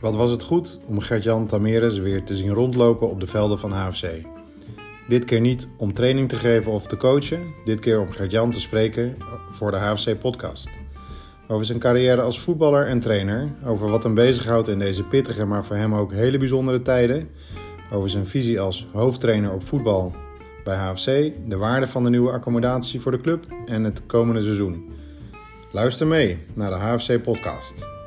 Wat was het goed om Gert-Jan Tameres weer te zien rondlopen op de velden van HFC. Dit keer niet om training te geven of te coachen, dit keer om Gert-Jan te spreken voor de HFC-podcast. Over zijn carrière als voetballer en trainer, over wat hem bezighoudt in deze pittige, maar voor hem ook hele bijzondere tijden, over zijn visie als hoofdtrainer op voetbal bij HFC, de waarde van de nieuwe accommodatie voor de club en het komende seizoen. Luister mee naar de HFC-podcast.